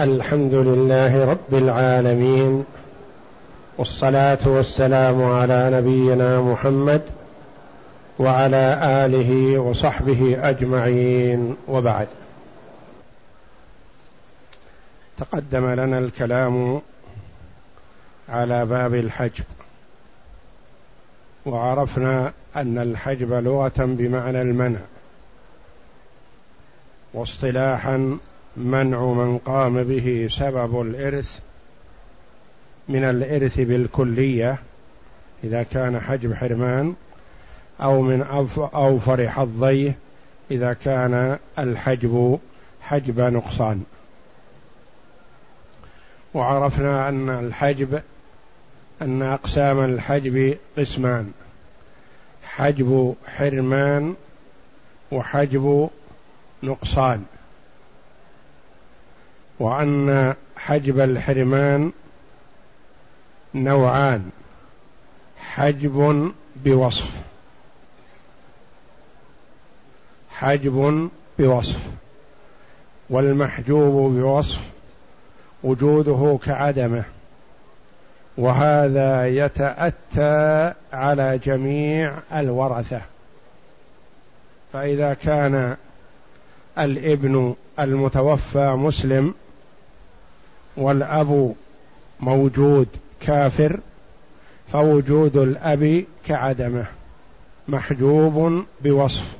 الحمد لله رب العالمين والصلاة والسلام على نبينا محمد وعلى آله وصحبه أجمعين وبعد. تقدم لنا الكلام على باب الحجب. وعرفنا أن الحجب لغة بمعنى المنع. واصطلاحا منع من قام به سبب الإرث من الإرث بالكلية إذا كان حجب حرمان أو من أوفر حظيه إذا كان الحجب حجب نقصان. وعرفنا أن الحجب أن أقسام الحجب قسمان. حجب حرمان وحجب نقصان. وأن حجب الحرمان نوعان. حجب بوصف. حجب بوصف. والمحجوب بوصف وجوده كعدمه. وهذا يتأتى على جميع الورثة. فإذا كان الابن المتوفى مسلم والأب موجود كافر فوجود الأب كعدمه محجوب بوصف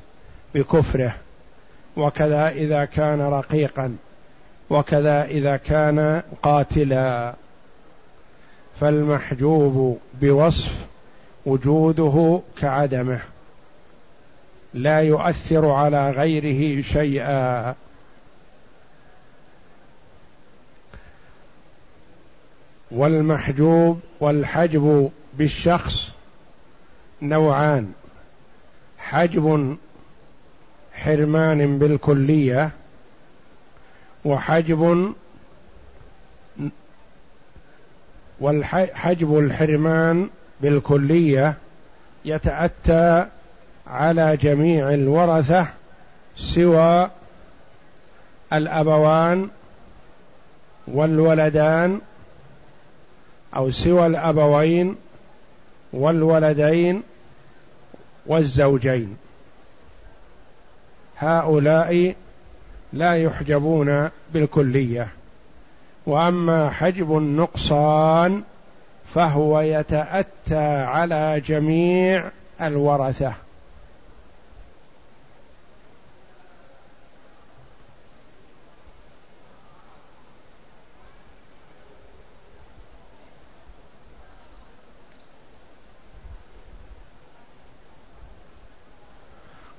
بكفره. وكذا إذا كان رقيقا وكذا إذا كان قاتلا. فالمحجوب بوصف وجوده كعدمه لا يؤثر على غيره شيئا. والمحجوب والحجب بالشخص نوعان. حجب حرمان بالكلية وحجب والحجب الحرمان بالكلية يتأتى على جميع الورثة سوى الأبوان والولدان أو سوى الأبوين والولدين والزوجين. هؤلاء لا يحجبون بالكلية. وأما حجب النقصان فهو يتأتى على جميع الورثة.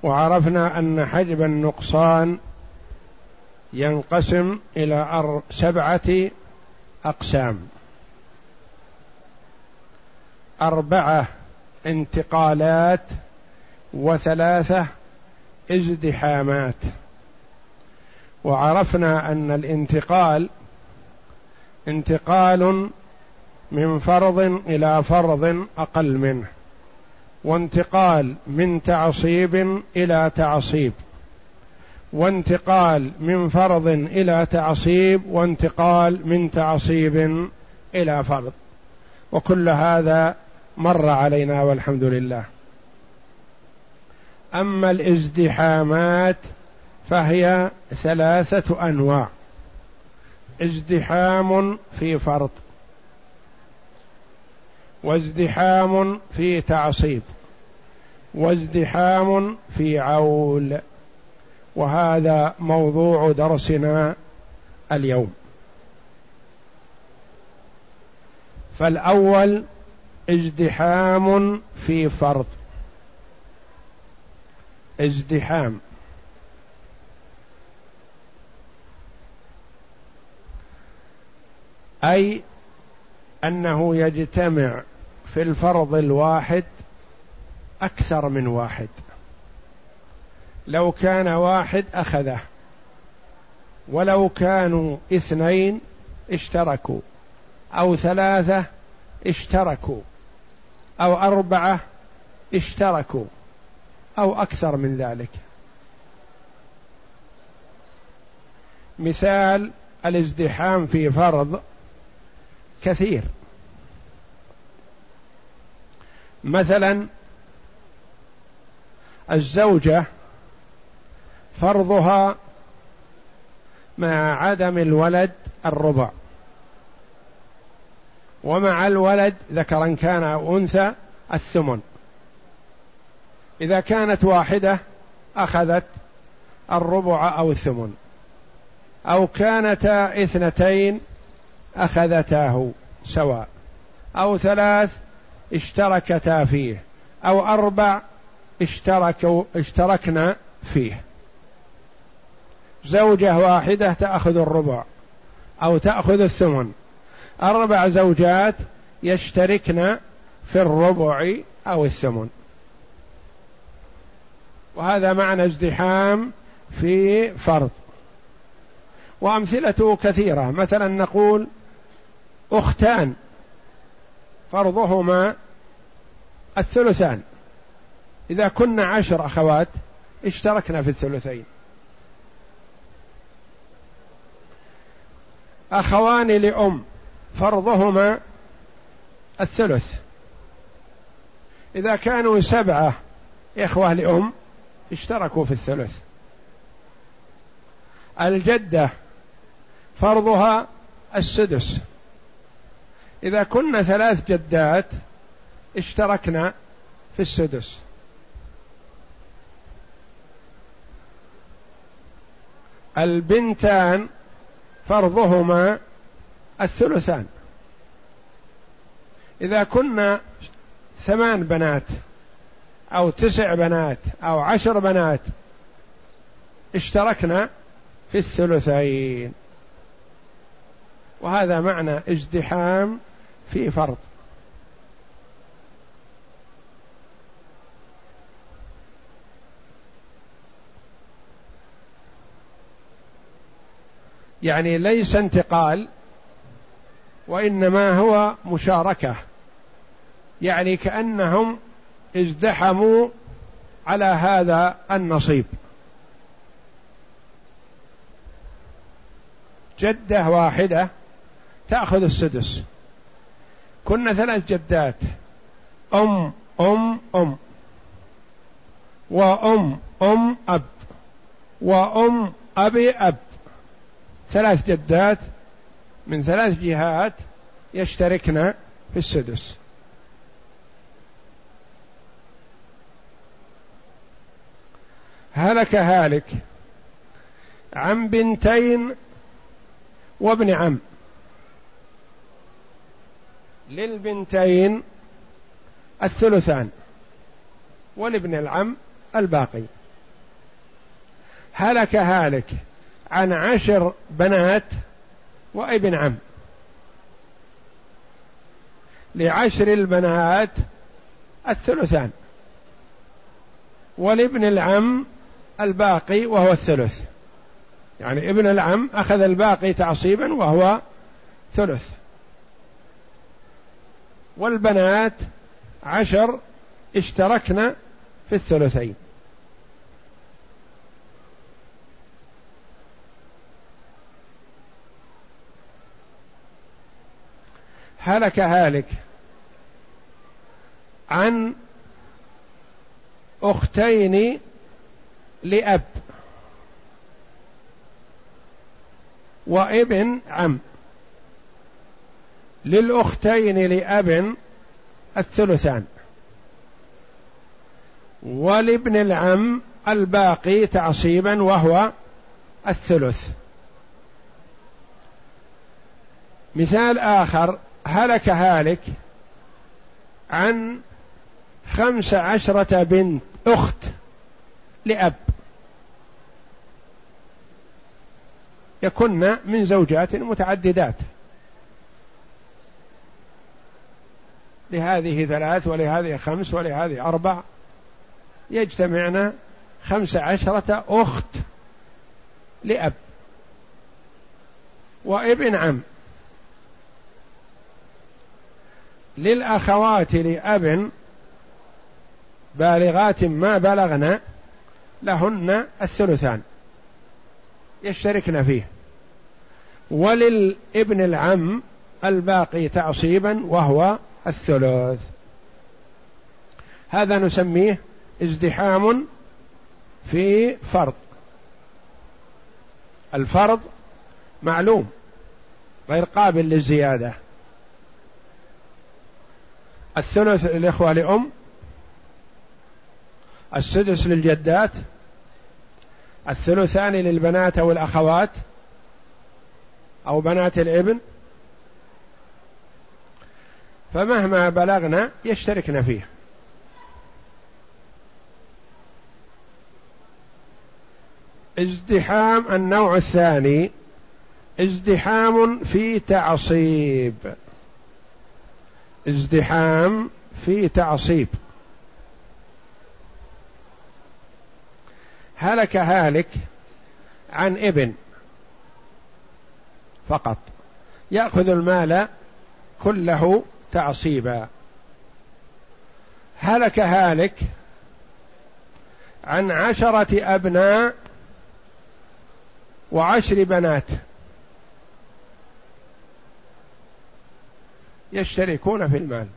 وعرفنا أن حجب النقصان ينقسم إلى سبعة أقسام. أربعة انتقالات وثلاثة ازدحامات. وعرفنا أن الانتقال انتقال من فرض إلى فرض أقل منه. وانتقال من تعصيب إلى تعصيب وانتقال من فرض إلى تعصيب وانتقال من تعصيب إلى فرض. وكل هذا مر علينا والحمد لله. أما الازدحامات فهي ثلاثة أنواع. ازدحام في فرض. وازدحام في تعصيب وازدحام في عول. وهذا موضوع درسنا اليوم. فالأول ازدحام في فرض. ازدحام. أي أنه يجتمع في الفرض الواحد أكثر من واحد. لو كان واحد أخذه ولو كانوا اثنين اشتركوا أو ثلاثة اشتركوا أو أربعة اشتركوا أو أكثر من ذلك. مثال الازدحام في فرض كثير. مثلا الزوجة فرضها مع عدم الولد الربع. ومع الولد ذكرا كان أو أنثى الثمن. إذا كانت واحدة أخذت الربع أو الثمن. أو كانتا اثنتين أخذتاه سواء. أو ثلاث اشتركتا فيه أو أربع اشتركوا اشتركنا فيه. زوجة واحدة تأخذ الربع أو تأخذ الثمن. أربع زوجات يشتركن في الربع أو الثمن. وهذا معنى ازدحام في فرض. وأمثلته كثيرة. مثلا نقول أختان فرضهما الثلثان. إذا كنا عشر أخوات اشتركنا في الثلثين. أخوان لأم فرضهما الثلث. إذا كانوا سبعة إخوة لأم اشتركوا في الثلث. الجدة فرضها السدس. إذا كنا ثلاث جدات اشتركنا في السدس. البنتان فرضهما الثلثان. إذا كنا ثمان بنات أو تسع بنات أو عشر بنات اشتركنا في الثلثين. وهذا معنى ازدحام في فرض. يعني ليس انتقال وإنما هو مشاركة. يعني كأنهم ازدحموا على هذا النصيب. جدة واحدة تأخذ السدس. كنا ثلاث جدات. أم أم أم. وأم أم أب. وأم أبي أب. ثلاث جدات من ثلاث جهات يشتركن في السدس. هلك هالك عن بنتين وابن عم. للبنتين الثلثان ولابن العم الباقي. هلك هالك عن عشر بنات وابن عم. لعشر البنات الثلثان. ولابن العم الباقي وهو الثلث. يعني ابن العم أخذ الباقي تعصيبا وهو ثلث. والبنات عشر اشتركن في الثلثين. هلك هالك عن أختين لأب وابن عم. للأختين لأب الثلثان ولابن العم الباقي تعصيبا وهو الثلث. مثال آخر هلك هالك عن خمس عشرة بنت أخت لأب. يكن من زوجات متعددات. لهذه ثلاث ولهذه خمس ولهذه أربع يجتمعن خمس عشرة أخت لأب. وابن عم. للأخوات لأب بالغات ما بلغن لهن الثلثان يشتركن فيه. وللابن العم الباقي تعصيبا وهو الثلث. هذا نسميه ازدحام في فرض. الفرض معلوم غير قابل للزيادة. الثلث للإخوة لأم السدس للجدات الثلثان للبنات أو الأخوات أو بنات الإبن. فمهما بلغنا يشتركن فيه. ازدحام النوع الثاني ازدحام في تعصيب. ازدحام في تعصيب. هلك هالك عن ابن فقط. يأخذ المال كله تعصيبا. هلك هالك عن عشرة أبناء وعشر بنات. يشتركون في المال.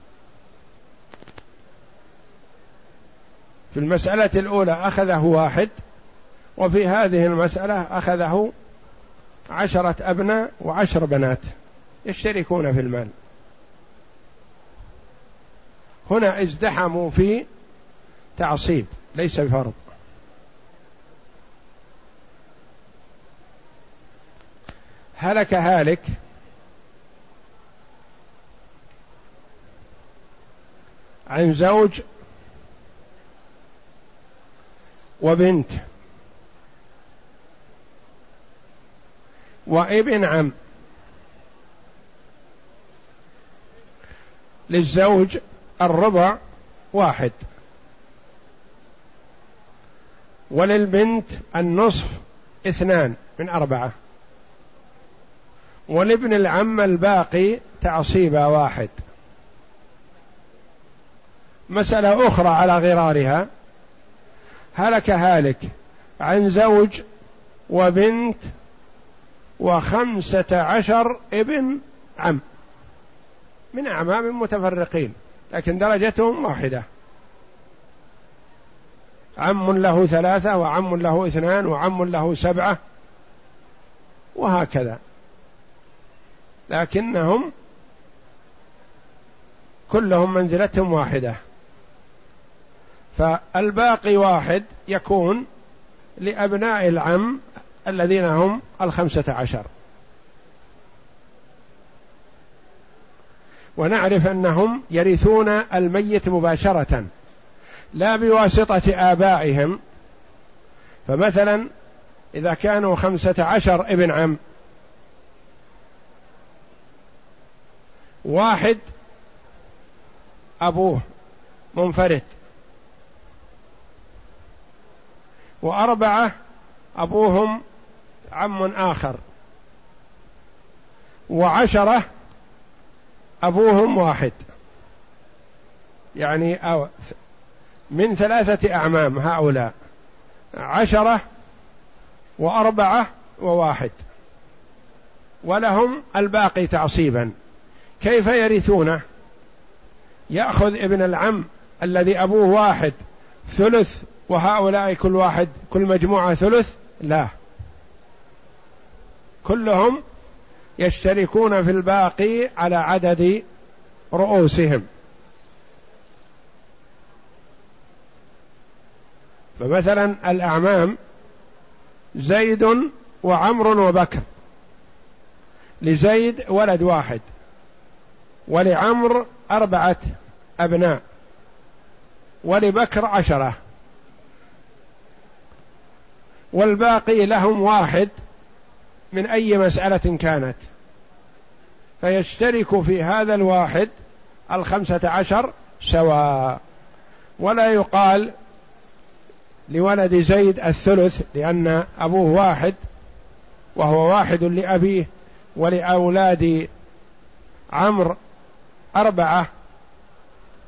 في المسألة الأولى أخذه واحد وفي هذه المسألة أخذه عشرة أبناء وعشر بنات يشتركون في المال. هنا ازدحموا في تعصيب ليس بفرض. هلك هالك عن زوج وبنت وابن عم للزوج الربع واحد وللبنت النصف اثنان من أربعة ولابن العم الباقي تعصيبا واحد مسألة أخرى على غرارها. هلك هالك عن زوج وبنت وخمسة عشر ابن عم. من أعمام متفرقين لكن درجتهم واحدة. عم له ثلاثة وعم له اثنان وعم له سبعة وهكذا. لكنهم كلهم منزلتهم واحدة. فالباقي واحد يكون لأبناء العم الذين هم الخمسة عشر. ونعرف أنهم يرثون الميت مباشرة لا بواسطة آبائهم. فمثلا إذا كانوا خمسة عشر ابن عم واحد أبوه منفرد وأربعة أبوهم عم آخر. وعشرة أبوهم واحد. يعني من ثلاثة أعمام هؤلاء. عشرة وأربعة وواحد. ولهم الباقي تعصيبا. كيف يرثونه؟ يأخذ ابن العم الذي أبوه واحد ثلث وهؤلاء كل واحد كل مجموعة ثلث؟ لا. كلهم يشتركون في الباقي على عدد رؤوسهم. فمثلا الأعمام زيد وعمر وبكر. لزيد ولد واحد ولعمر أربعة أبناء ولبكر عشرة. والباقي لهم واحد من أي مسألة كانت. فيشترك في هذا الواحد الخمسة عشر سواء. ولا يقال لولد زيد الثلث لأن أبوه واحد وهو واحد لأبيه ولأولاد عمرو أربعة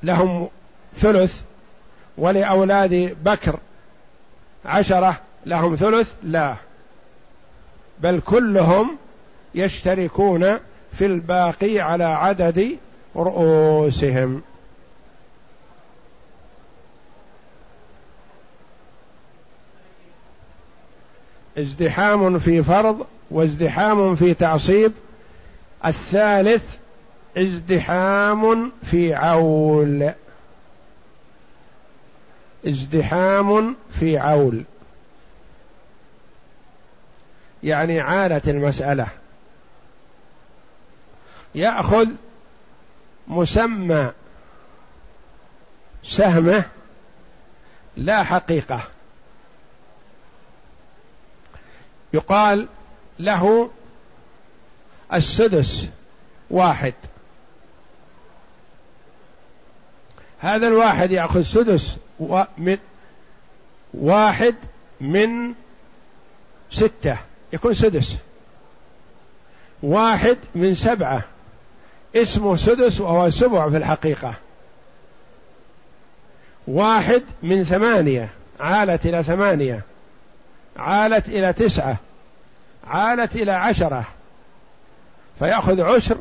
لهم ثلث ولأولاد بكر عشرة. لهم ثلث؟ لا. بل كلهم يشتركون في الباقي على عدد رؤوسهم. ازدحام في فرض وازدحام في تعصيب. الثالث ازدحام في عول. ازدحام في عول. يعني عالت المسألة. يأخذ مسمى سهمة لا حقيقة. يقال له السدس واحد. هذا الواحد يأخذ سدس من واحد من ستة. يكون سدس. واحد من سبعة. اسمه سدس وهو سبع في الحقيقة. واحد من ثمانية. عالت إلى ثمانية. عالت إلى تسعة. عالت إلى عشرة. فيأخذ عشر.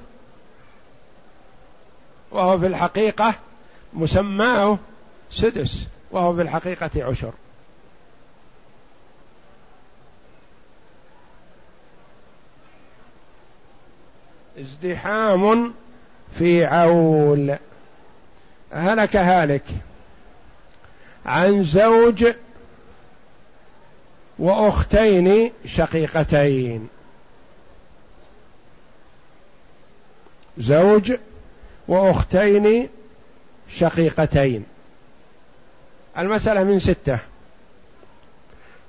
وهو في الحقيقة مسماه سدس. وهو في الحقيقة عشر. ازدحام في عول. هلك هالك عن زوج وأختين شقيقتين. زوج وأختين شقيقتين. المسألة من ستة.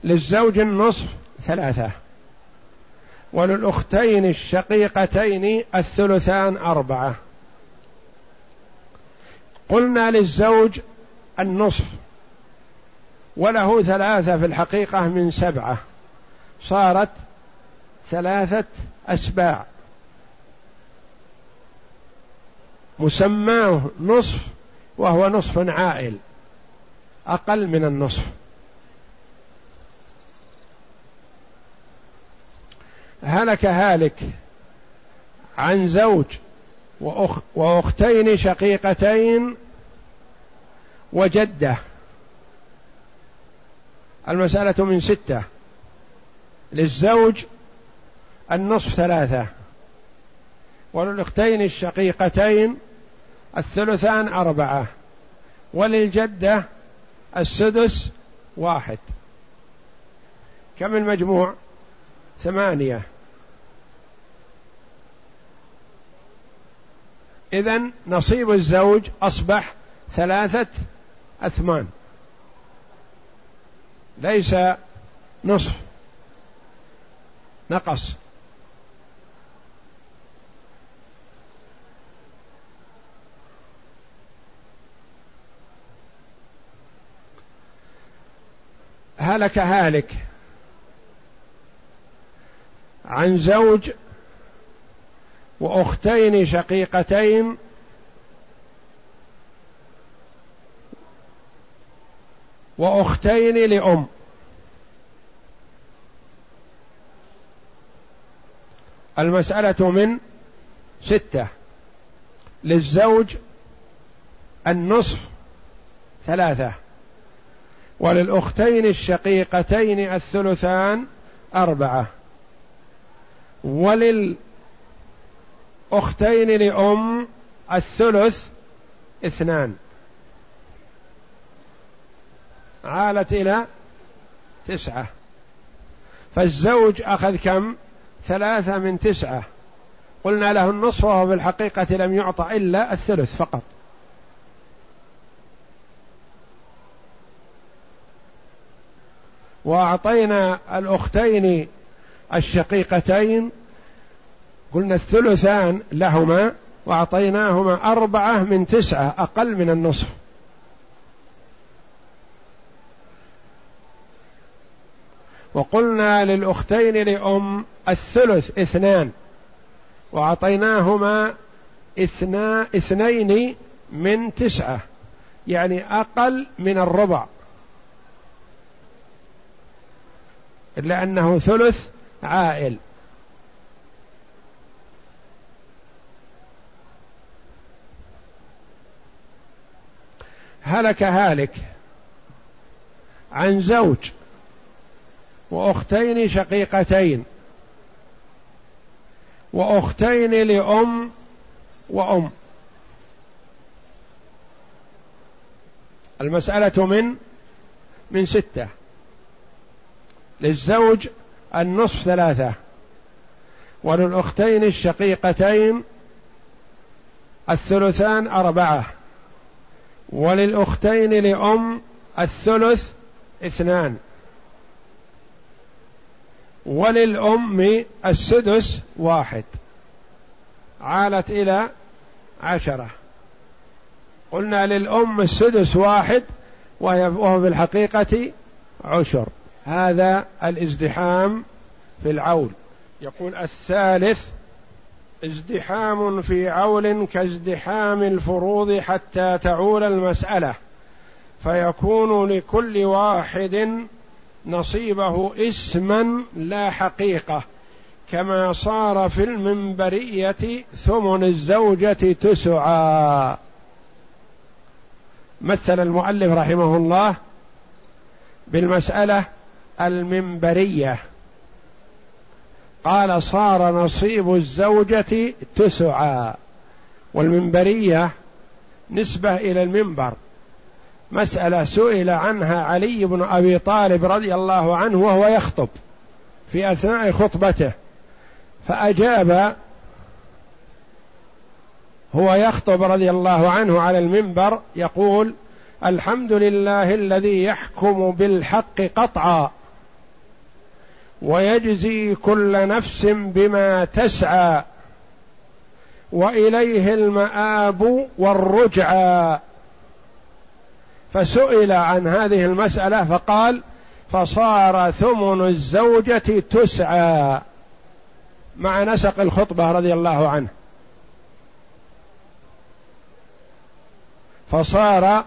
للزوج النصف ثلاثة. وللأختين الشقيقتين الثلثان أربعة. قلنا للزوج النصف وله ثلاثة في الحقيقة من سبعة. صارت ثلاثة أسباع. مسماه نصف وهو نصف عائل أقل من النصف. هلك هالك عن زوج وأخ وأختين شقيقتين وجدة. المسألة من ستة. للزوج النصف ثلاثة وللأختين الشقيقتين الثلثان أربعة وللجدة السدس واحد. كم المجموع؟ ثمانية. إذا نصيب الزوج أصبح ثلاثة أثمان. ليس نصف نقص. هلك هالك. عن زوج وأختين شقيقتين وأختين لأم. المسألة من ستة. للزوج النصف ثلاثة. وللأختين الشقيقتين الثلثان أربعة. وللأختين لأم الثلث اثنان. عالت إلى تسعة. فالزوج أخذ كم؟ ثلاثة من تسعة. قلنا له النصف وهو في الحقيقة لم يعطى إلا الثلث فقط. وأعطينا الأختين الشقيقتين قلنا الثلثان لهما وأعطيناهما أربعة من تسعة أقل من النصف. وقلنا للأختين لأم الثلث اثنان وأعطيناهما اثنا اثنين من تسعة يعني أقل من الربع. إلا أنه ثلث عائل. هلك هالك عن زوج وأختين شقيقتين وأختين لأم وأم. المسألة من من ستة. للزوج النصف ثلاثة. وللأختين الشقيقتين الثلثان أربعة. وللأختين لأم الثلث اثنان. وللأم السدس واحد. عالت إلى عشرة. قلنا للأم السدس واحد وهو في الحقيقة عشر. هذا الازدحام في العول. يقول الثالث ازدحام في عول كازدحام الفروض حتى تعول المسألة. فيكون لكل واحد نصيبه اسما لا حقيقة كما صار في المنبرية ثمن الزوجة تسعى مثل المؤلف رحمه الله بالمسألة المنبرية. قال صار نصيب الزوجة تسعى والمنبرية نسبة إلى المنبر. مسألة سئل عنها علي بن أبي طالب رضي الله عنه وهو يخطب في أثناء خطبته. فأجاب هو يخطب رضي الله عنه على المنبر يقول الحمد لله الذي يحكم بالحق قطعا. ويجزي كل نفس بما تسعى وإليه المآب والرجعى. فسئل عن هذه المسألة فقال فصار ثمن الزوجة تسعى. مع نسق الخطبة رضي الله عنه. فصار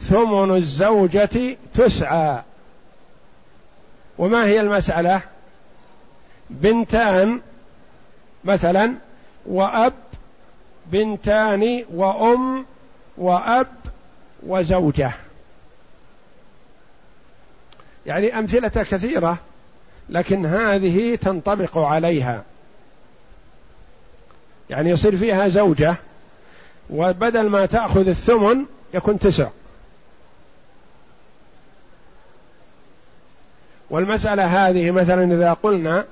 ثمن الزوجة تسعى. وما هي المسألة؟ بنتان مثلا وأب بنتان وأم وأب وزوجة. يعني أمثلة كثيرة لكن هذه تنطبق عليها. يعني يصير فيها زوجة وبدل ما تأخذ الثمن يكون تسع. والمسألة هذه مثلا إذا قلنا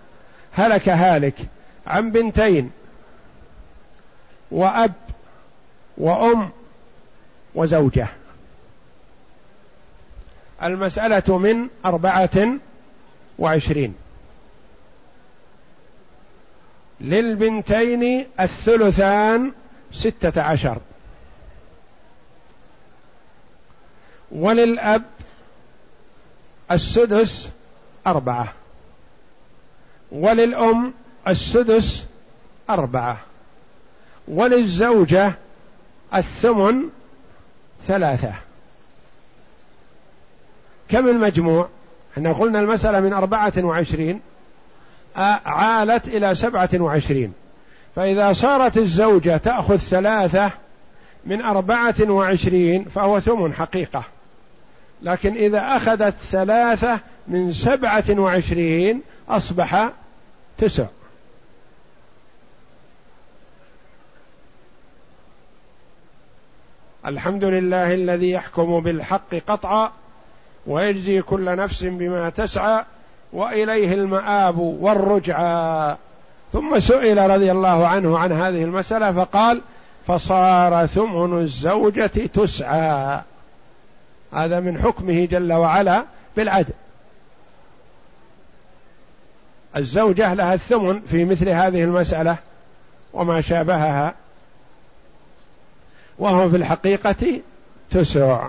هلك هالك عن بنتين وأب وأم وزوجة. المسألة من أربعة وعشرين. للبنتين الثلثان ستة عشر. وللأب السدس أربعة. وللأم السدس أربعة. وللزوجة الثمن ثلاثة. كم المجموع؟ إحنا قلنا المسألة من أربعة وعشرين عالت إلى سبعة وعشرين. فإذا صارت الزوجة تأخذ ثلاثة من أربعة وعشرين فهو ثمن حقيقة. لكن إذا أخذت ثلاثة من سبعة وعشرين أصبح تسع. الحمد لله الذي يحكم بالحق قطعا ويجزي كل نفس بما تسعى وإليه المآب والرجعى. ثم سئل رضي الله عنه عن هذه المسألة فقال فصار ثمن الزوجة تسعى. هذا من حكمه جل وعلا بالعدل. الزوجة لها الثمن في مثل هذه المسألة وما شابهها وهو في الحقيقة تسع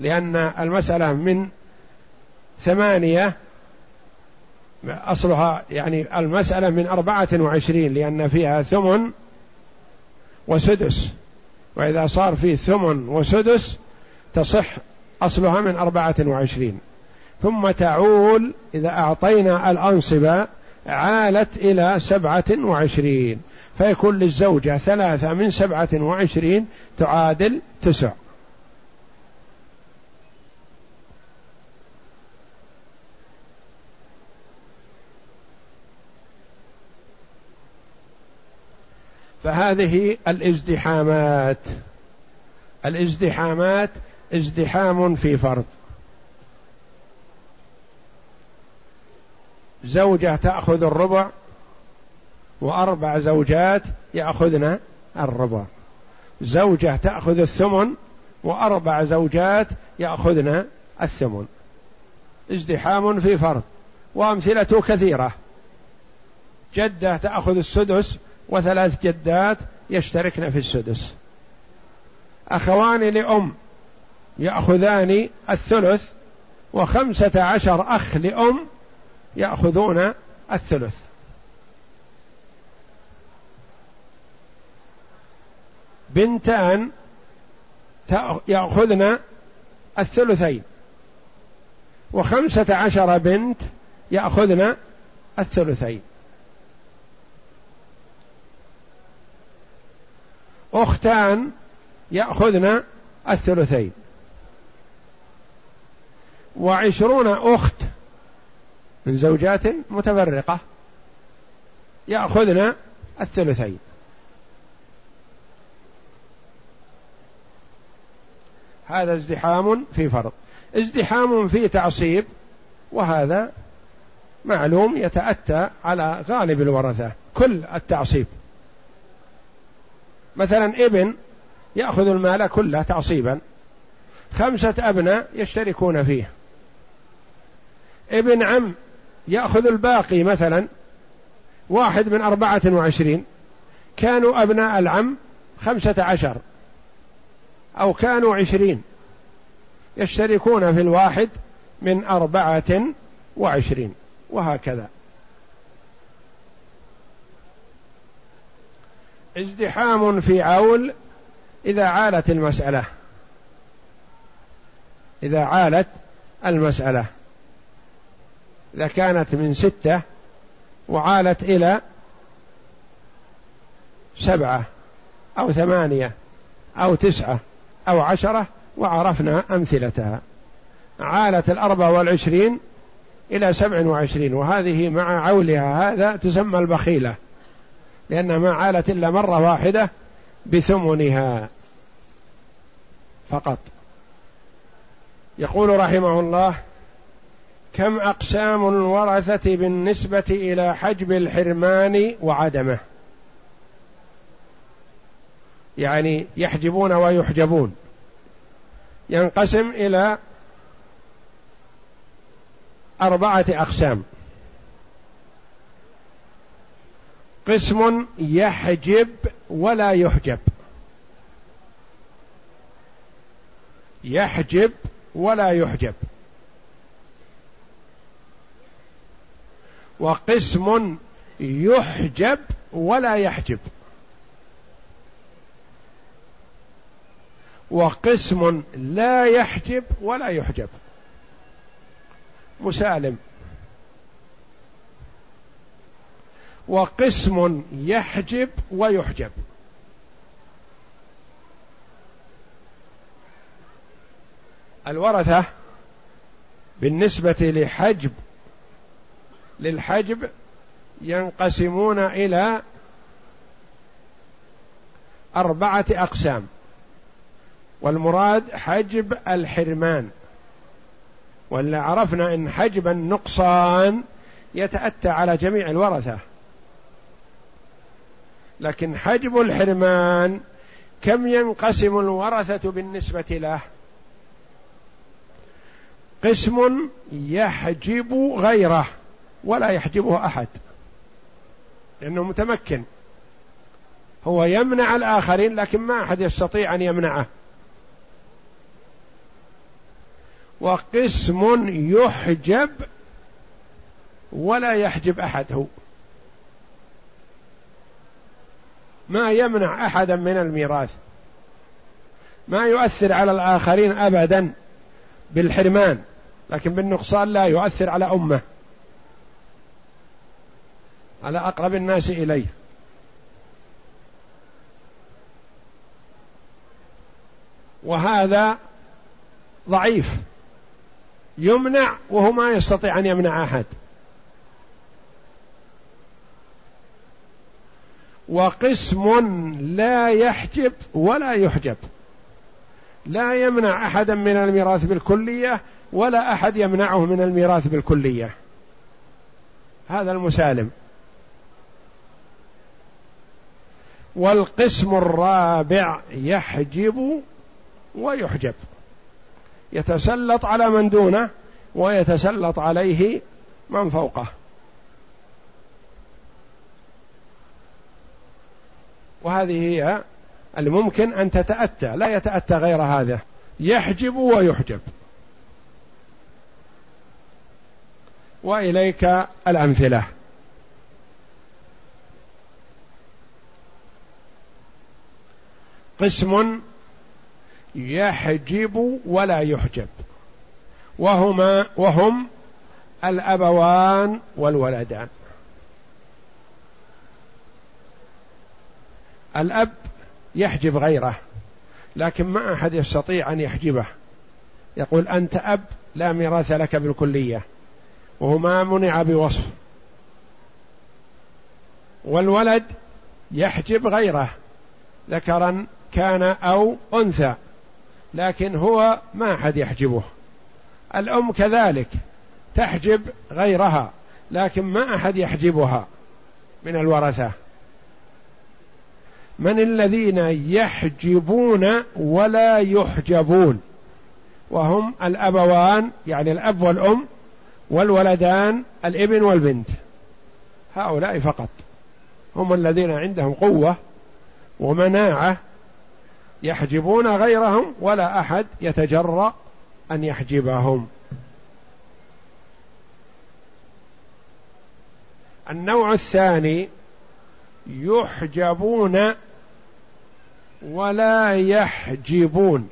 لأن المسألة من ثمانية أصلها يعني المسألة من أربعة وعشرين لأن فيها ثمن وسدس. وإذا صار فيه ثمن وسدس تصح أصلها من أربعة وعشرين. ثم تعول إذا أعطينا الأنصبة عالت إلى سبعة وعشرين. فيكون للزوجة ثلاثة من سبعة وعشرين تعادل تسع. فهذه الازدحامات. الازدحامات ازدحام في فرض. زوجة تأخذ الربع وأربع زوجات يأخذن الربع. زوجة تأخذ الثمن وأربع زوجات يأخذن الثمن. ازدحام في فرض وأمثلته كثيرة. جدة تأخذ السدس وثلاث جدات يشتركن في السدس. أخوان لأم يأخذان الثلث وخمسة عشر أخ لأم يأخذون الثلث. بنتان يأخذن الثلثين. وخمسة عشر بنت يأخذن الثلثين. أختان يأخذن الثلثين. وعشرون أخت من زوجات متفرقة. يأخذن الثلثين. هذا ازدحام في فرض. ازدحام في تعصيب وهذا معلوم يتأتى على غالب الورثة كل التعصيب. مثلا ابن يأخذ المال كله تعصيبا. خمسة أبناء يشتركون فيه. ابن عم يأخذ الباقي مثلا واحد من أربعة وعشرين. كانوا أبناء العم خمسة عشر. أو كانوا عشرين. يشتركون في الواحد من أربعة وعشرين. وهكذا. ازدحام في عول إذا عالت المسألة. إذا عالت المسألة. إذا كانت من ستة وعالت إلى سبعة أو ثمانية أو تسعة أو عشرة وعرفنا أمثلتها. عالت الأربع والعشرين إلى سبع وعشرين وهذه مع عولها هذا تسمى البخيلة لأنها ما عالت إلا مرة واحدة بثمنها فقط. يقول رحمه الله كم أقسام الورثة بالنسبة إلى حجب الحرمان وعدمه؟ يعني يحجبون ويحجبون. ينقسم إلى أربعة أقسام. قسم يحجب ولا يحجب. يحجب ولا يحجب. وقسم يحجب ولا يحجب. وقسم لا يحجب ولا يحجب. مسالم. وقسم يحجب ويحجب. الورثة بالنسبة لحجب للحجب ينقسمون إلى أربعة أقسام. والمراد حجب الحرمان. ولا عرفنا إن حجب النقصان يتأتى على جميع الورثة. لكن حجب الحرمان كم ينقسم الورثة بالنسبة له؟ قسم يحجب غيره. ولا يحجبه أحد لأنه متمكن. هو يمنع الآخرين لكن ما أحد يستطيع أن يمنعه. وقسم يحجب ولا يحجب أحد هو. ما يمنع احدا من الميراث. ما يؤثر على الآخرين ابدا بالحرمان لكن بالنقصان لا يؤثر على أمة. على أقرب الناس إليه. وهذا ضعيف. يمنع وهو ما يستطيع أن يمنع أحد. وقسم لا يحجب ولا يحجب. لا يمنع احدا من الميراث بالكلية ولا أحد يمنعه من الميراث بالكلية. هذا المسالم. والقسم الرابع يحجب ويحجب. يتسلط على من دونه ويتسلط عليه من فوقه. وهذه هي الممكن أن تتأتى لا يتأتى غير هذا. يحجب ويحجب. وإليك الأمثلة. قسم يحجب ولا يحجب. وهما وهم الأبوان والولدان. الأب يحجب غيره لكن ما أحد يستطيع أن يحجبه. يقول أنت أب لا ميراث لك بالكلية وهو ما منع بوصف. والولد يحجب غيره ذكرا كان أو أنثى لكن هو ما أحد يحجبه. الأم كذلك تحجب غيرها لكن ما أحد يحجبها من الورثة. من الذين يحجبون ولا يحجبون؟ وهم الأبوان يعني الأب والأم والولدان الابن والبنت. هؤلاء فقط. هم الذين عندهم قوة ومناعة يحجبون غيرهم ولا أحد يتجرأ أن يحجبهم. النوع الثاني يحجبون ولا يحجبون.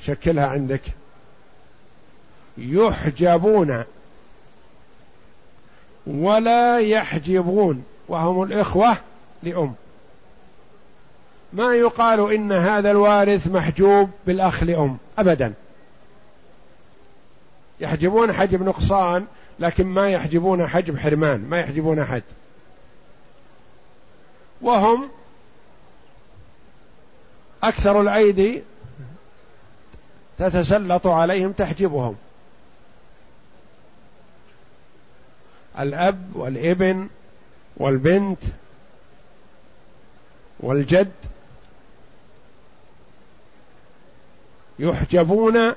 شكلها عندك. يحجبون ولا يحجبون وهم الإخوة لأم. ما يقال إن هذا الوارث محجوب بالأخ لأم أبدا. يحجبون حجب نقصان لكن ما يحجبون حجب حرمان ما يحجبون أحد وهم أكثر الأيدي تتسلط عليهم تحجبهم الأب والابن والبنت والجد يحجبون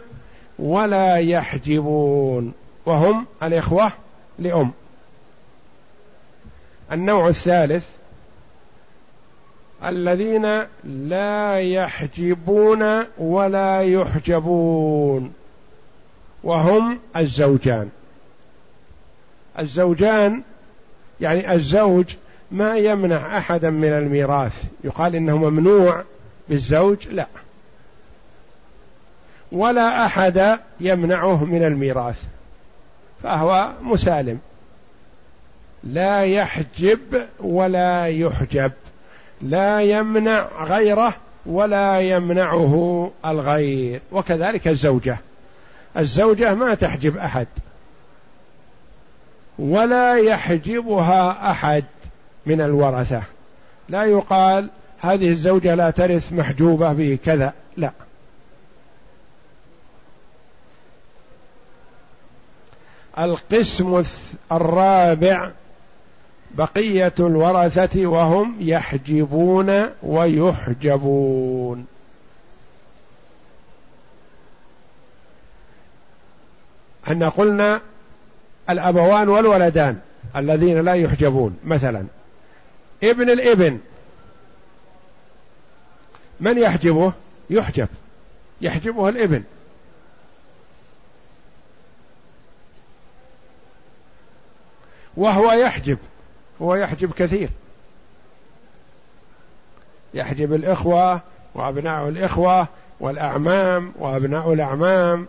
ولا يحجبون. وهم الإخوة لأم. النوع الثالث الذين لا يحجبون ولا يحجبون. وهم الزوجان. الزوجان يعني الزوج ما يمنع أحدا من الميراث. يقال إنه ممنوع بالزوج لا. ولا أحد يمنعه من الميراث فهو مسالم. لا يحجب ولا يحجب لا يمنع غيره ولا يمنعه الغير وكذلك الزوجة. الزوجة ما تحجب أحد ولا يحجبها أحد من الورثة. لا يقال هذه الزوجة لا ترث محجوبة بكذا لا. القسم الرابع بقية الورثة وهم يحجبون ويحجبون. أن قلنا الأبوان والولدان الذين لا يحجبون مثلا ابن الإبن من يحجبه؟ يحجب. يحجبه الإبن. وهو يحجب هو يحجب كثير. يحجب الإخوة وأبناء الإخوة والأعمام وأبناء الأعمام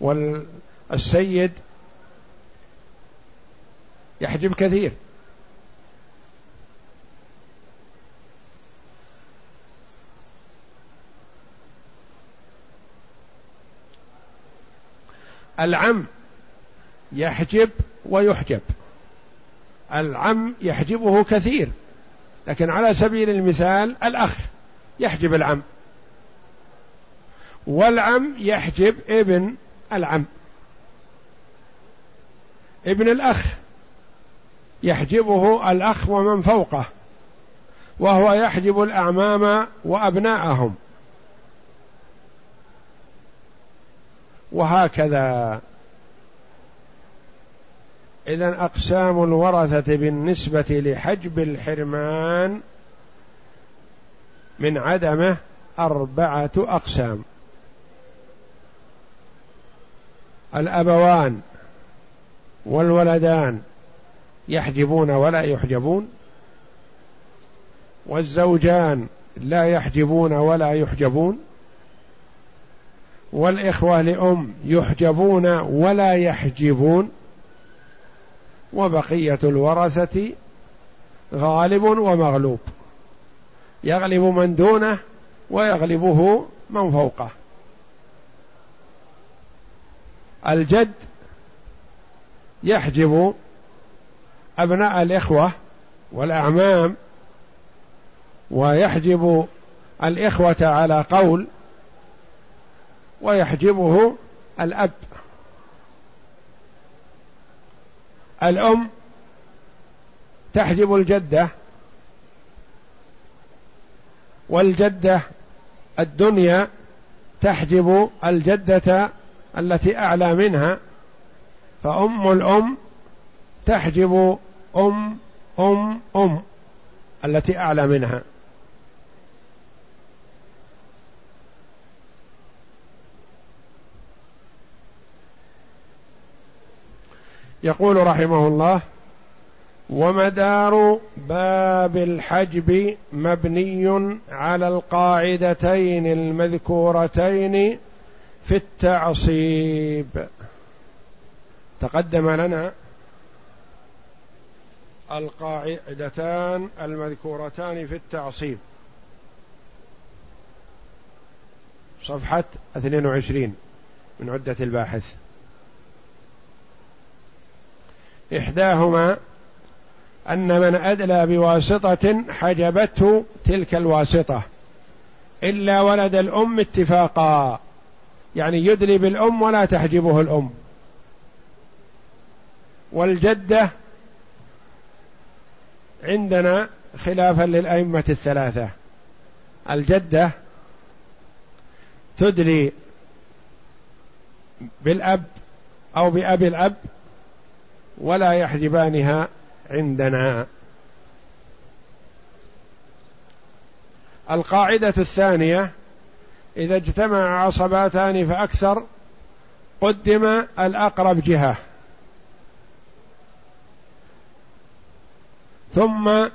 والسيد. يحجب كثير. العم يحجب ويحجب. العم يحجبه كثير لكن على سبيل المثال الأخ يحجب العم والعم يحجب ابن العم. ابن الأخ يحجبه الأخ ومن فوقه وهو يحجب الأعمام وأبناءهم. وهكذا إذا أقسام الورثة بالنسبة لحجب الحرمان من عدمه أربعة أقسام. الأبوان والولدان يحجبون ولا يحجبون والزوجان لا يحجبون ولا يحجبون والإخوة لأم يحجبون ولا يحجبون وبقية الورثة غالب ومغلوب. يغلب من دونه ويغلبه من فوقه. الجد يحجب أبناء الإخوة والأعمام ويحجب الإخوة على قول ويحجبه الأب. الأم تحجب الجدة والجدة الدنيا تحجب الجدة التي أعلى منها فأم الأم تحجب أم أم أم التي أعلى منها. يقول رحمه الله ومدار باب الحجب مبني على القاعدتين المذكورتين في التعصيب. تقدم لنا القاعدتان المذكورتان في التعصيب. صفحة 22 من عدة الباحث. إحداهما أن من أدلى بواسطة حجبته تلك الواسطة إلا ولد الأم اتفاقا يعني يدلي بالأم ولا تحجبه الأم. والجدة عندنا خلافا للأئمة الثلاثة. الجدة تدلي بالأب أو بأب الأب ولا يحجبانها عندنا. القاعدة الثانية إذا اجتمع عصباتان فأكثر قدم الأقرب جهة. ثم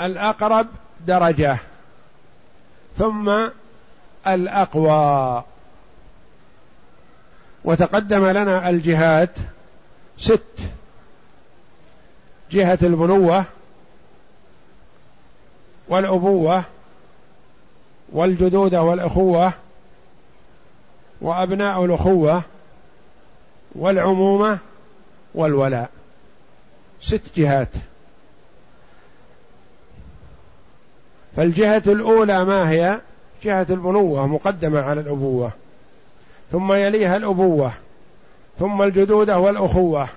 الأقرب درجة. ثم الأقوى. وتقدم لنا الجهات ست. جهة البنوة والأبوة والجدود والأخوة وأبناء الأخوة والعمومة والولاء. ست جهات. فالجهة الأولى ما هي؟ جهة البنوة مقدمة على الأبوة. ثم يليها الأبوة. ثم الجدودة والأخوة.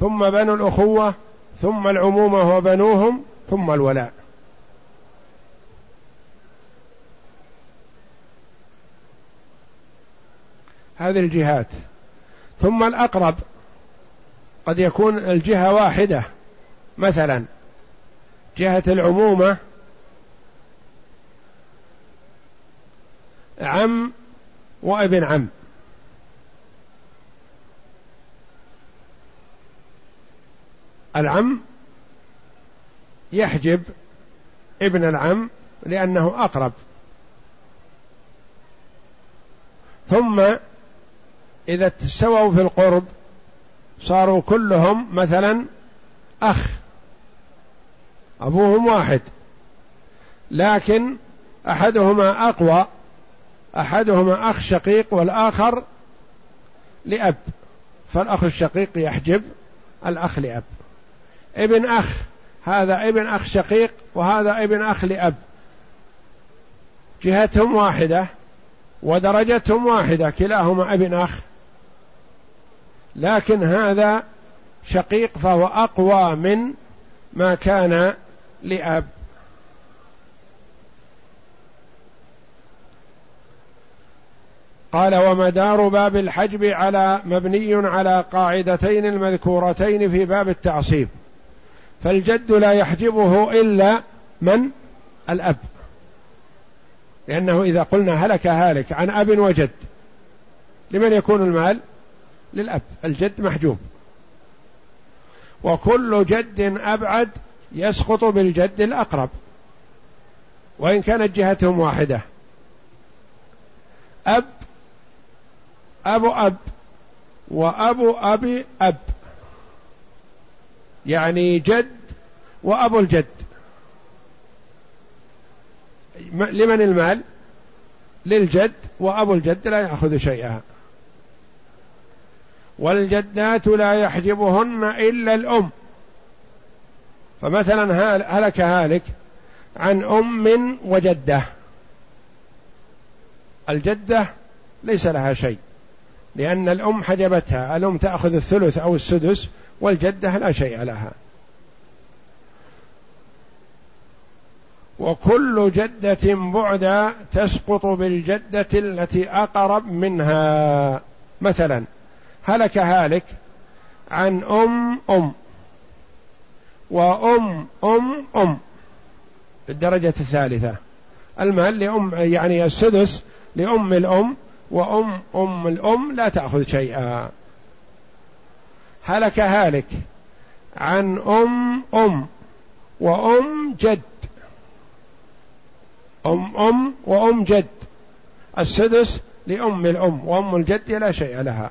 ثم بنو الأخوة ثم العمومة وبنوهم ثم الولاء. هذه الجهات. ثم الأقرب. قد يكون الجهة واحدة مثلا جهة العمومة عم وابن عم. العم يحجب ابن العم لأنه أقرب. ثم إذا استووا في القرب صاروا كلهم مثلا أخ أبوهم واحد لكن أحدهما أقوى أحدهما أخ شقيق والآخر لأب. فالأخ الشقيق يحجب الأخ لأب. ابن أخ هذا ابن أخ شقيق وهذا ابن أخ لأب. جهتهم واحدة ودرجتهم واحدة كلاهما ابن أخ. لكن هذا شقيق فهو أقوى من ما كان لأب. قال ومدار باب الحجب على مبني على قاعدتين المذكورتين في باب التعصيب. فالجد لا يحجبه إلا من؟ الأب. لأنه إذا قلنا هلك هالك عن أب وجد لمن يكون المال؟ للأب. الجد محجوب. وكل جد أبعد يسقط بالجد الأقرب. وإن كانت جهتهم واحدة. أب أبو أب وأبو أبي أب. يعني جد وأبو الجد. لمن المال؟ للجد وأبو الجد لا يأخذ شيئا. والجدات لا يحجبهن إلا الأم. فمثلا هلك هالك عن أم وجدة. الجدة ليس لها شيء. لأن الأم حجبتها الأم تأخذ الثلث أو السدس والجدة لا شيء لها. وكل جدة بعدا تسقط بالجدة التي أقرب منها. مثلا هلك هالك عن أم أم. وأم أم أم. الدرجة الثالثة. المال لأم يعني السدس لأم الأم. وأم أم الأم لا تأخذ شيئا. هلك هالك عن أم أم وأم جد. أم أم وأم جد. السدس لأم الأم وأم الجد لا شيء لها.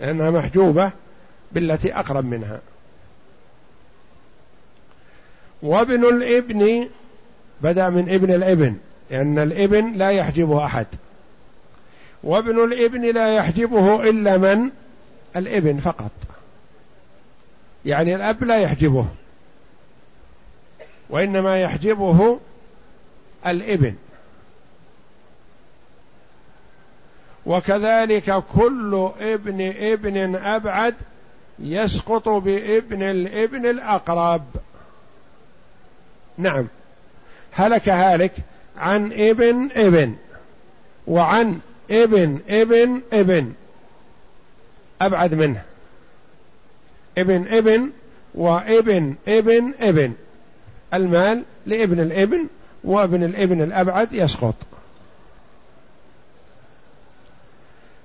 لأنها محجوبة بالتي أقرب منها. وابن الإبن بدأ من ابن الإبن لأن الإبن لا يحجبه أحد. وابن الابن لا يحجبه إلا من؟ الابن فقط. يعني الأب لا يحجبه. وإنما يحجبه الابن. وكذلك كل ابن ابن أبعد يسقط بابن الابن الأقرب. نعم. هلك هالك عن ابن ابن وعن ابن ابن ابن. أبعد منه. ابن ابن وابن ابن ابن. المال لابن الابن وابن الابن الأبعد يسقط.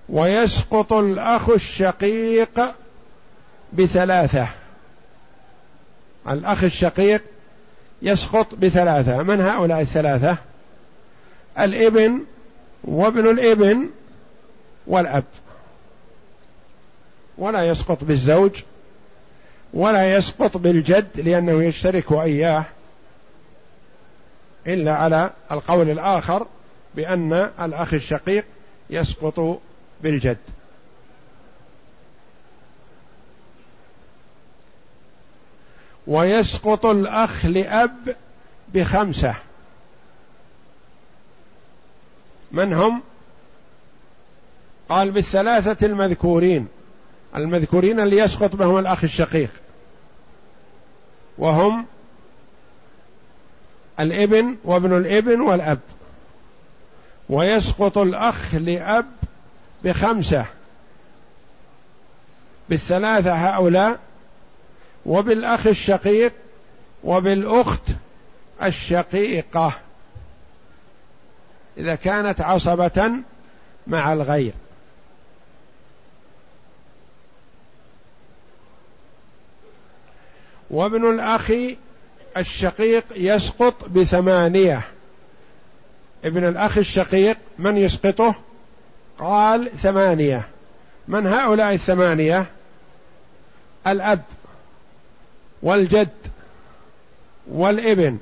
ويسقط الأخ الشقيق بثلاثة. الأخ الشقيق يسقط بثلاثة. من هؤلاء الثلاثة؟ الابن وابن الإبن والأب. ولا يسقط بالزوج ولا يسقط بالجد لأنه يشترك إياه إلا على القول الآخر بأن الأخ الشقيق يسقط بالجد. ويسقط الأخ لأب بخمسة. من هم؟ قال بالثلاثة المذكورين. المذكورين اللي يسقط بهم الأخ الشقيق. وهم الابن وابن الابن والأب. ويسقط الأخ لأب بخمسة. بالثلاثة هؤلاء. وبالأخ الشقيق وبالأخت الشقيقة. إذا كانت عصبة مع الغير. وابن الأخ الشقيق يسقط بثمانية. ابن الأخ الشقيق من يسقطه؟ قال ثمانية. من هؤلاء الثمانية؟ الأب والجد والابن.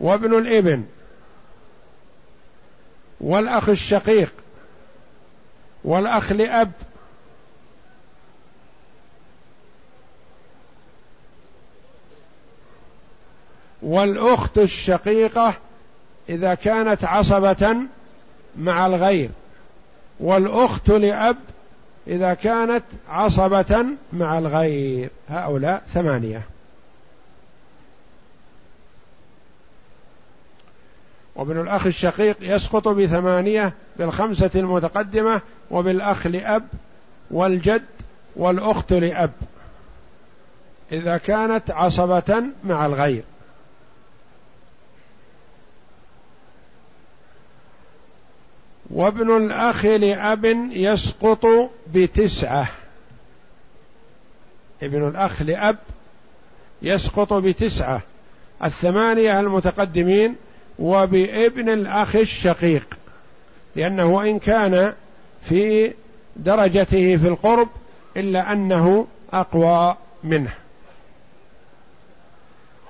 وابن الابن والأخ الشقيق والأخ لأب. والأخت الشقيقة إذا كانت عصبة مع الغير. والأخت لأب إذا كانت عصبة مع الغير. هؤلاء ثمانية. وابن الأخ الشقيق يسقط بثمانية بالخمسة المتقدمة وبالأخ لأب والجد والأخت لأب إذا كانت عصبة مع الغير. وابن الأخ لأب يسقط بتسعة. ابن الأخ لأب يسقط بتسعة. الثمانية المتقدمين وبابن الأخ الشقيق لأنه وإن كان في درجته في القرب إلا أنه أقوى منه.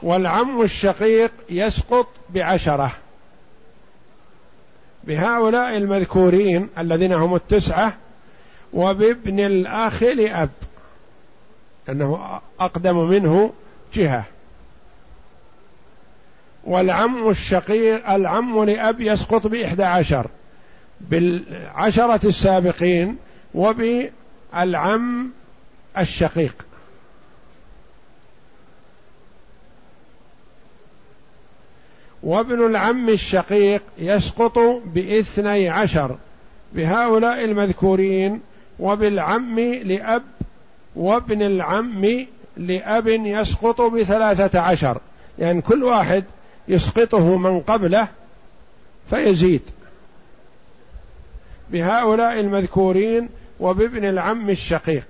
والعم الشقيق يسقط بعشرة. بهؤلاء المذكورين الذين هم التسعة وبابن الأخ لأب أنه أقدم منه جهة. والعم الشقيق العم لأب يسقط بإحدى عشر. بالعشرة السابقين وبالعم الشقيق. وابن العم الشقيق يسقط باثني عشر. بهؤلاء المذكورين وبالعم لأب وابن العم لأب يسقط بثلاثة عشر. يعني كل واحد يسقطه من قبله فيزيد. بهؤلاء المذكورين وبابن العم الشقيق.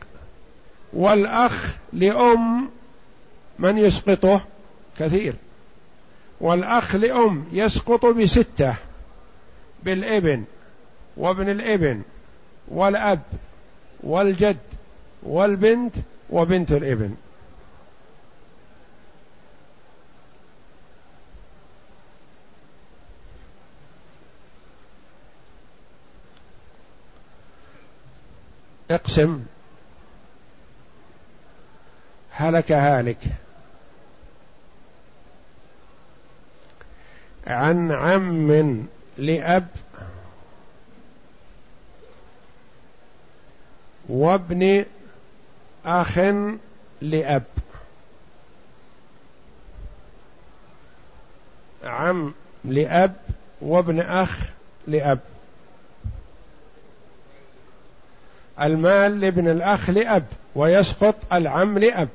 والأخ لأم من يسقطه؟ كثير. والأخ لأم يسقط بستة بالإبن وابن الإبن والأب والجد والبنت وبنت الإبن. اقسم. هلك هالك. عن عم لأب وابن أخ لأب. عم لأب وابن أخ لأب. المال لابن الأخ لأب ويسقط العم لأب.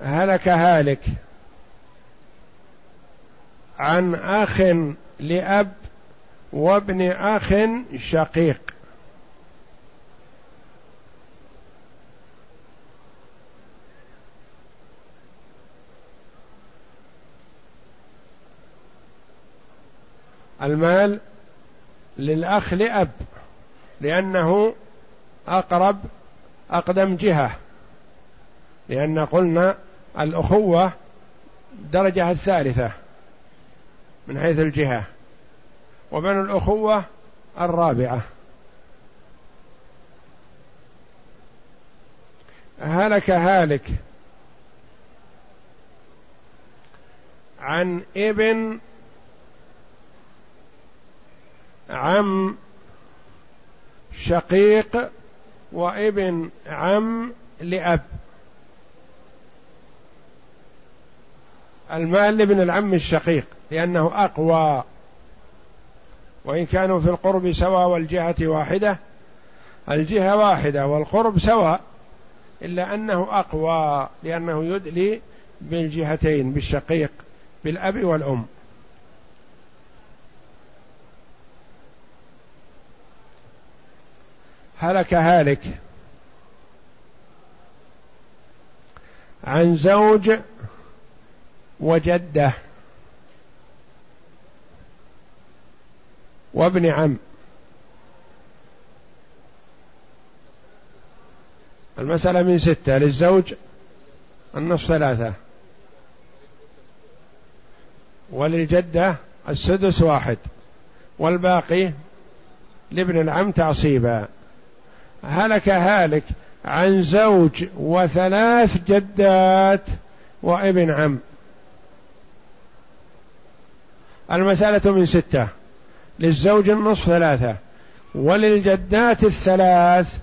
هلك هالك عن أخ لأب وابن أخ شقيق. المال للأخ لأب لأنه أقرب أقدم جهة. لأن قلنا الأخوة درجة الثالثة من حيث الجهة وبن الأخوة الرابعة. هلك هالك عن ابن عم شقيق وابن عم لأب. المال لابن العم الشقيق لأنه أقوى. وإن كانوا في القرب سواء والجهة واحدة الجهة واحدة والقرب سواء إلا أنه أقوى لأنه يدلي بالجهتين بالشقيق بالأب والأم. هلك هالك. عن زوج وجده. وابن عم. المسألة من ستة للزوج النصف ثلاثة. وللجدة السدس واحد. والباقي لابن العم تعصيبا. هلك هالك عن زوج وثلاث جدات وابن عم. المسألة من ستة. للزوج النصف ثلاثة وللجدات الثلاث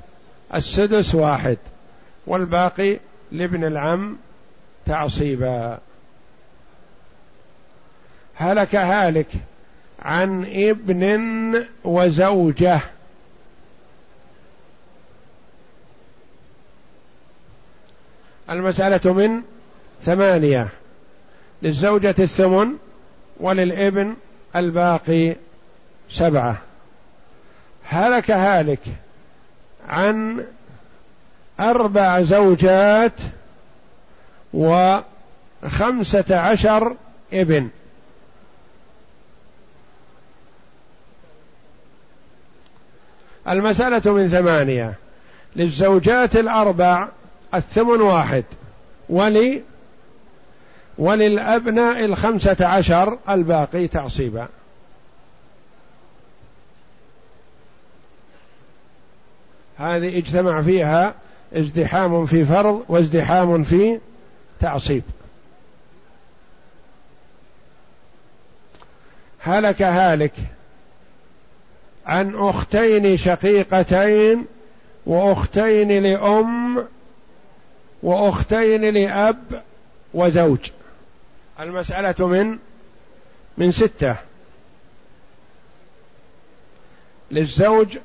السدس واحد والباقي لابن العم تعصيبا. هلك هالك عن ابن وزوجه. المسألة من ثمانية للزوجة الثمن وللابن الباقي سبعة. هلك هالك عن أربع زوجات وخمسة عشر ابن. المسألة من ثمانية للزوجات الأربع الثمن واحد. ولي وللأبناء الخمسة عشر الباقي تعصيبا. هذه اجتمع فيها ازدحام في فرض وازدحام في تعصيب. هلك هالك عن أختين شقيقتين وأختين لأم وأختين لأب وزوج. المسألة من من ستة. للزوج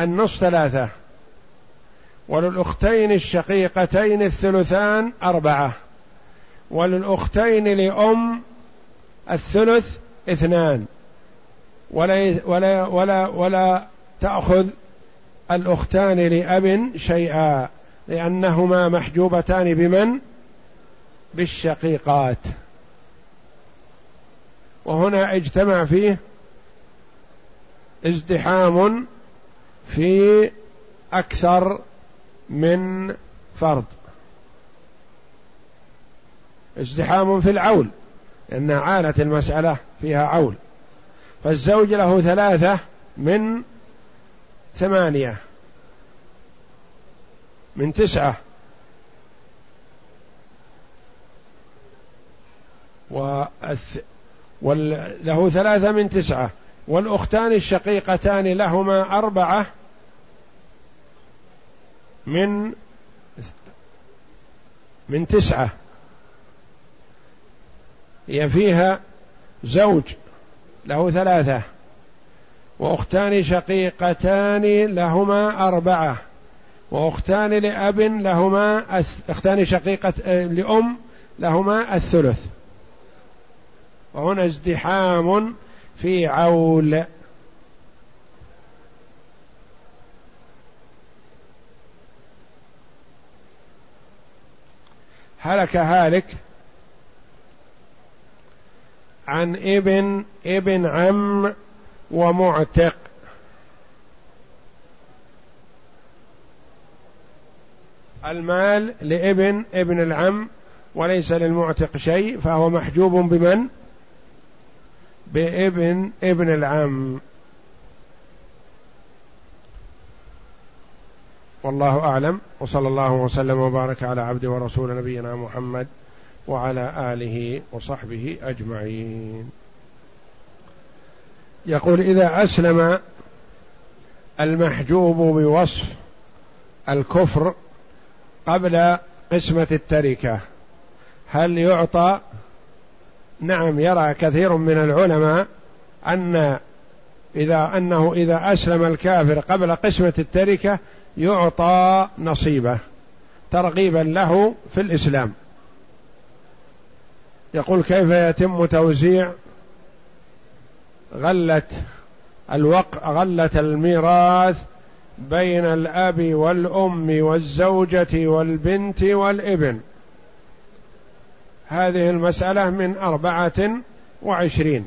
النصف ثلاثة. وللأختين الشقيقتين الثلثان أربعة. وللأختين لأم الثلث اثنان. ولا ولا ولا ولا تأخذ الأختان لأب شيئا. لأنهما محجوبتان بمن؟ بالشقيقات. وهنا اجتمع فيه ازدحام في أكثر من فرض ازدحام في العول لأن عانت المسألة فيها عول. فالزوج له ثلاثة من ثمانية. من تسعة. والث... وله ثلاثة من تسعة. والأختان الشقيقتان لهما أربعة من من تسعة. هي فيها زوج له ثلاثة. وأختان شقيقتان لهما أربعة. وأختان لأب لهما أختان شقيقة لأم لهما الثلث. وهنا ازدحام في عول. هلك هالك عن ابن ابن عم ومعتق. المال لابن ابن العم وليس للمعتق شيء فهو محجوب بمن؟ بابن ابن العم. والله أعلم وصلى الله وسلم وبارك على عبد ورسول نبينا محمد وعلى آله وصحبه أجمعين. يقول إذا أسلم المحجوب بوصف الكفر قبل قسمة التركة. هل يعطى؟ نعم يرى كثير من العلماء أن إذا أنه إذا أسلم الكافر قبل قسمة التركة يعطى نصيبه ترغيبا له في الإسلام. يقول كيف يتم توزيع؟ غله الوق غله الميراث بين الأب والأم والزوجة والبنت والإبن. هذه المسألة من أربعة وعشرين.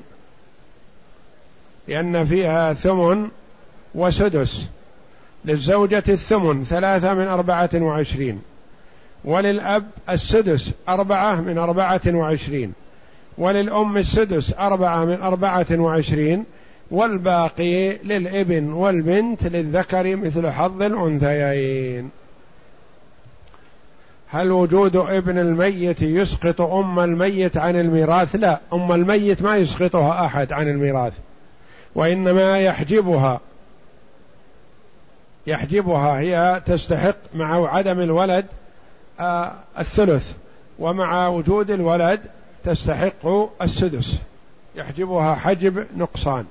لأن فيها ثمن وسدس. للزوجة الثمن ثلاثة من أربعة وعشرين. وللأب السدس أربعة من أربعة وعشرين. وللأم السدس أربعة من أربعة وعشرين. والباقي للإبن والبنت للذكر مثل حظ الأنثيين. هل وجود ابن الميت يسقط أم الميت عن الميراث؟ لا أم الميت ما يسقطها أحد عن الميراث وإنما يحجبها. يحجبها هي تستحق مع عدم الولد آه الثلث ومع وجود الولد تستحق السدس. يحجبها حجب نقصان.